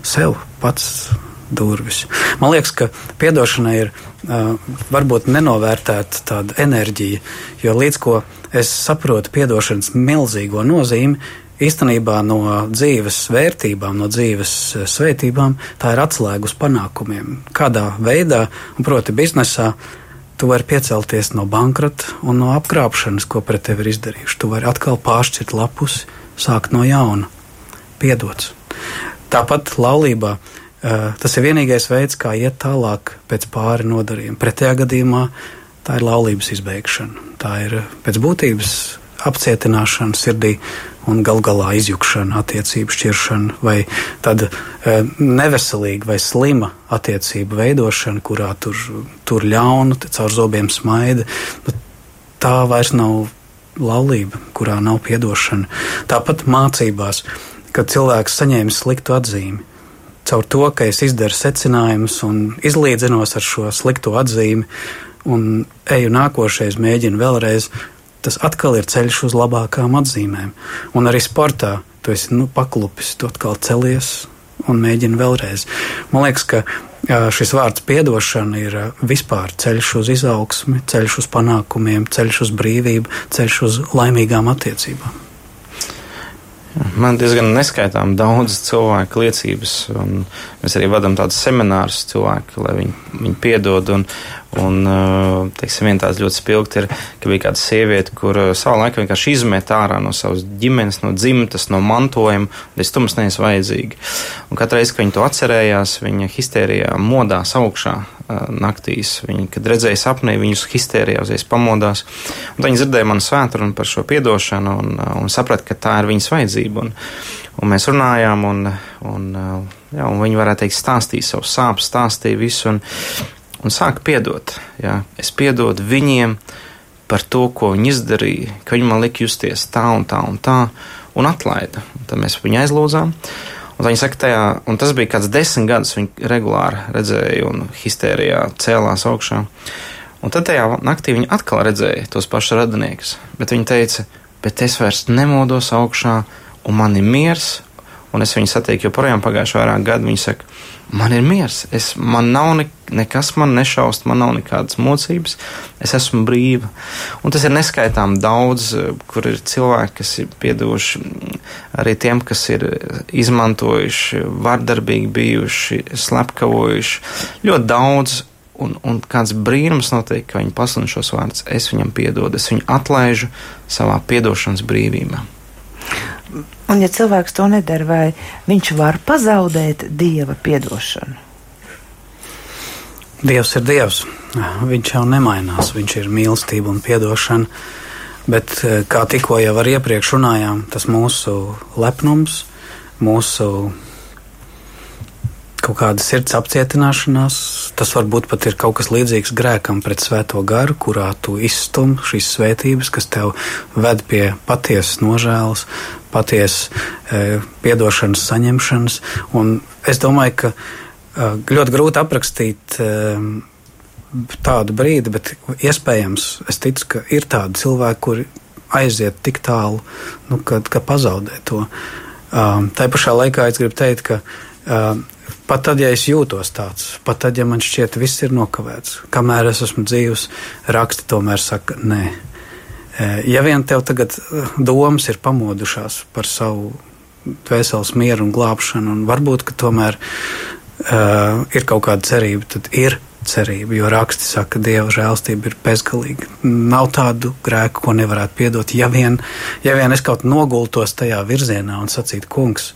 sev pats durvis. Man liekas, ka atdošanai ir uh, varbūt nenovērtēta tāda enerģija, jo līdz ko es saprotu atdošanas milzīgo nozīmi, īstenībā no dzīves vērtībām, no dzīves svētībām, tā ir atslēga uz panākumiem. Kādā veidā, un proti, biznesā, tu vari piecelties no bankrota un no apkrāpšanas, ko pret tevi ir izdarījuši. Tu vari atkal pāršķirt lapus, sākt no jauna, piedots. Tāpat laulībā uh, tas ir vienīgais veids, kā iet tālāk pēc pāri nodarījuma. Pretējā gadījumā tā ir laulības izbeigšana. Tā ir pēc būtības apcietināšana sirdī un gal galā izjukšana, attiecību šķiršana vai tāda e, neveselīga vai slima attiecību veidošana, kurā tur, tur ļauna, caur zobiem smaida. Tā vairs nav laulība, kurā nav piedošana. Tāpat mācībās, kad cilvēks saņēma sliktu atzīmi. Caur to, ka es izdaru secinājumus un izlīdzinos ar šo slikto atzīmi, un eju nākošais, mēģinu vēlreiz, tas atkal ir ceļš uz labākām atzīmēm. Un arī sportā tu esi nu, paklupis, tu atkal celies un mēģini vēlreiz. Man liekas, ka šis vārds piedošana ir vispār ceļš uz izaugsmi, ceļš uz panākumiem, ceļš uz brīvību, ceļš uz laimīgām attiecībām. Man diezgan neskaitām daudz cilvēku liecības, un mēs arī vadām tādus seminārus cilvēku, lai viņi, viņi piedod. Un, Un, uh, teiksim, viena tāda ļoti spilgta ir, ka bija kāda sieviete, kur uh, savā laikā vienkārši izmet ārā no savas ģimenes, no dzimtas, no mantojuma, un es tam neesmu vajadzīga. Un katru reizi, kad viņa to atcerējās, viņa histērijā modās augšā uh, naktīs. Viņa, kad redzēja sapnī, viņus histērijā uzreiz pamodās. Un tad viņa dzirdēja manu svētru par šo piedošanu un, un saprata, ka tā ir viņas vajadzība. Un, un mēs runājām, un, un, jā, un viņi varētu teikt, stāstīja savu sāpes, stāstīja visu. Un, un sāk piedot. Jā. Es piedodu viņiem par to, ko viņi izdarīja, ka viņi man lika justies tā un tā un tā, un atlaida. Un tad mēs viņu aizlūdzām. Un viņa saka, tajā, un tas bija kāds desmit gadus, viņa regulāri redzēja un histērijā cēlās augšā. Un tad tajā naktī viņa atkal redzēja tos pašus radiniekus, bet viņa teica, bet es vairs nemodos augšā, un man ir miers, un es viņu satieku joprojām pagājušā vairāk gadu. Viņa saka, man ir miers, es, man nav ne, nekas, man nešaust, man nav nekādas mocības, es esmu brīva. Un tas ir neskaitām daudz, kur ir cilvēki, kas ir piedoši arī tiem, kas ir izmantojuši, vardarbīgi bijuši, slepkavojuši. Ļoti daudz. Un, un kāds brīnums notiek, ka viņi pasludina šos vārdus. Es viņam piedodu, es viņu atlaižu savā piedošanas brīvībā. Un, ja cilvēks to nedara, vai viņš var pazaudēt dieva piedošanu? Dievs ir Dievs. Viņš jau nemainās. Viņš ir mīlestība un atdošana. Bet, eh, kā tikko jau iepriekš runājām, tas mūsu lepnums, mūsu kaut kāda sirds apcietināšanās. Tas varbūt pat ir kaut kas līdzīgs grēkam pret svēto garu, kurā tu izstum šīs svētības, kas tev ved pie patiesas nožēlas, patiesas e, piedošanas saņemšanas. Un es domāju, ka e, ļoti grūti aprakstīt. E, tādu brīdi, bet iespējams, es ticu, ka ir tādi cilvēki, kuri aiziet tik tālu, nu, ka, ka pazaudē to. Um, tā pašā laikā es gribu teikt, ka uh, Pat tad, ja es jūtos tāds, pat tad, ja man šķiet, viss ir nokavēts, kamēr es esmu dzīvs, raksti tomēr saka, nē. E, ja vien tev tagad e, domas ir pamodušās par savu dvēseles mieru un glābšanu, un varbūt, ka tomēr uh, ir kaut kāda cerība, tad ir cerība, jo raksti saka, ka Dieva žēlstība ir bezgalīga. Nav tādu grēku, ko nevarētu piedot, ja vien, ja vien es kaut nogultos tajā virzienā un sacītu, kungs,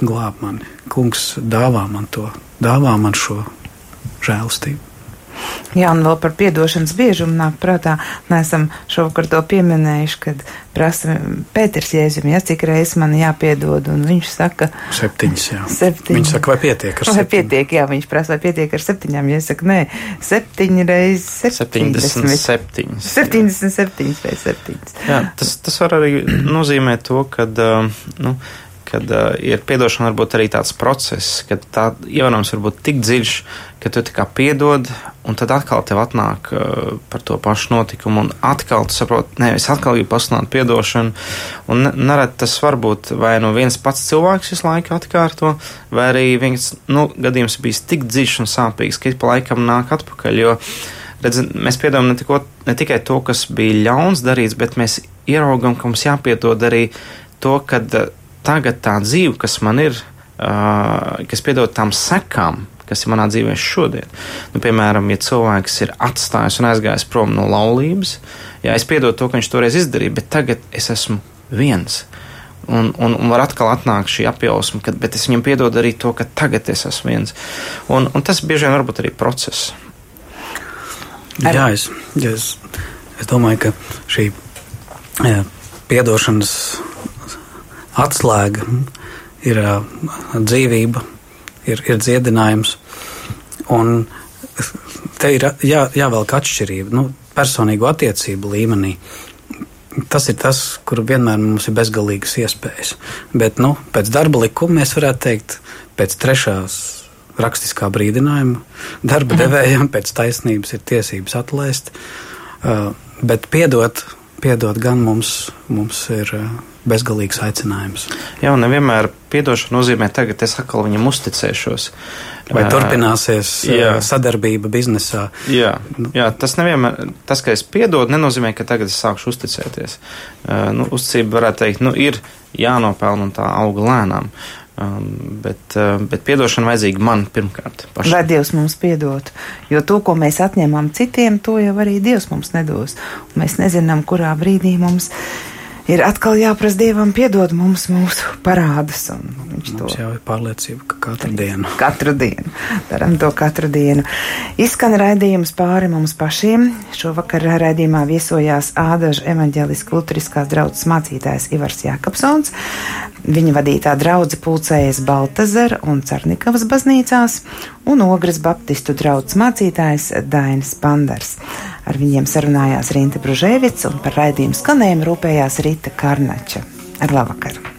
glāb mani. Kungs dāvā man to, dāvā man šo žēlstību. Jā, un vēl par piedošanas biežumu nāk prātā. Nesam šovakar to pieminējuši, kad prasa Pēters Jēzum, ja cik reizes man jāpiedod, un viņš saka. Septiņas, jā. Septiņas. Viņš saka, vai pietiek ar Vai septiņām? pietiek, jā, viņš prasa, vai pietiek ar septiņām, ja es saku, nē, septiņi reizes septiņdesmit. 77. 77 vai 7. Jā, tas, tas var arī nozīmēt to, ka nu, kad uh, ir piedošana, varbūt arī tāds process, ka tā ievainojums var būt tik dziļš, ka tu kā piedod, un tad atkal tev atnāk uh, par to pašu notikumu, un atkal tu saproti, nē, es atkal gribu pasludināt piedošanu, un nerad tas var būt vai nu viens pats cilvēks visu laiku atkārto, vai arī viens, nu, gadījums bijis tik dziļš un sāpīgs, ka ik pa laikam nāk atpakaļ, jo redz, mēs piedodam ne, tiko, ne tikai to, kas bija ļauns darīts, bet mēs ieraugam, ka mums jāpiedod arī to, ka uh, tagad tā dzīve, kas man ir, uh, kas piedod tām sekām, kas ir manā dzīvē šodien. Nu, piemēram, ja cilvēks ir atstājis un aizgājis prom no laulības, jā, es piedodu to, ka viņš toreiz izdarīja, bet tagad es esmu viens. Un, un, un var atkal atnākt šī apjausma, ka, bet es viņam piedodu arī to, ka tagad es esmu viens. Un, un tas bieži vien varbūt arī process. Jā, es, ja es, es domāju, ka šī jā, piedošanas atslēga ir dzīvība, ir, ir dziedinājums. Un te ir jā, jāvelk atšķirība nu, personīgo attiecību līmenī. Tas ir tas, kur vienmēr mums ir bezgalīgas iespējas. Bet nu, pēc darba likuma mēs varētu teikt, pēc trešās rakstiskā brīdinājuma darba devējiem pēc taisnības ir tiesības atlaist. Uh, bet piedot, piedot gan mums, mums ir uh, bezgalīgs aicinājums. Jā, un nevienmēr piedošana nozīmē, tagad es atkal viņam uzticēšos. Vai turpināsies jā. sadarbība biznesā? Jā, jā, tas nevienmēr, tas, ka es piedodu, nenozīmē, ka tagad es sākšu uzticēties. Nu, uzticība varētu teikt, nu, ir jānopelna un tā auga lēnām. Um, bet, uh, bet piedošana vajadzīga man pirmkārt. Pašam. Lai Dievs mums piedod, jo to, ko mēs atņemam citiem, to jau arī Dievs mums nedos. Un mēs nezinām, kurā brīdī mums ir atkal jāprasa Dievam piedod mums mūsu parādus. Viņš to Mums jau ir pārliecība, ka katru dienu. Katru dienu. Darām to katru dienu. Izskan raidījums pāri mums pašiem. Šovakar raidījumā viesojās Ādaža evaņģēliskās kultūriskās draudzes mācītājs Ivars Jākapsons. Viņa vadītā draudze pulcējas Baltazara un Cernikavas baznīcās un Ogres Baptistu draudzes mācītājs Dainis Pandars. Ar viņiem sarunājās Rīta Bružēvits un par raidījumu skanējumu rūpējās Rīta Karnača. Ar labvakaru!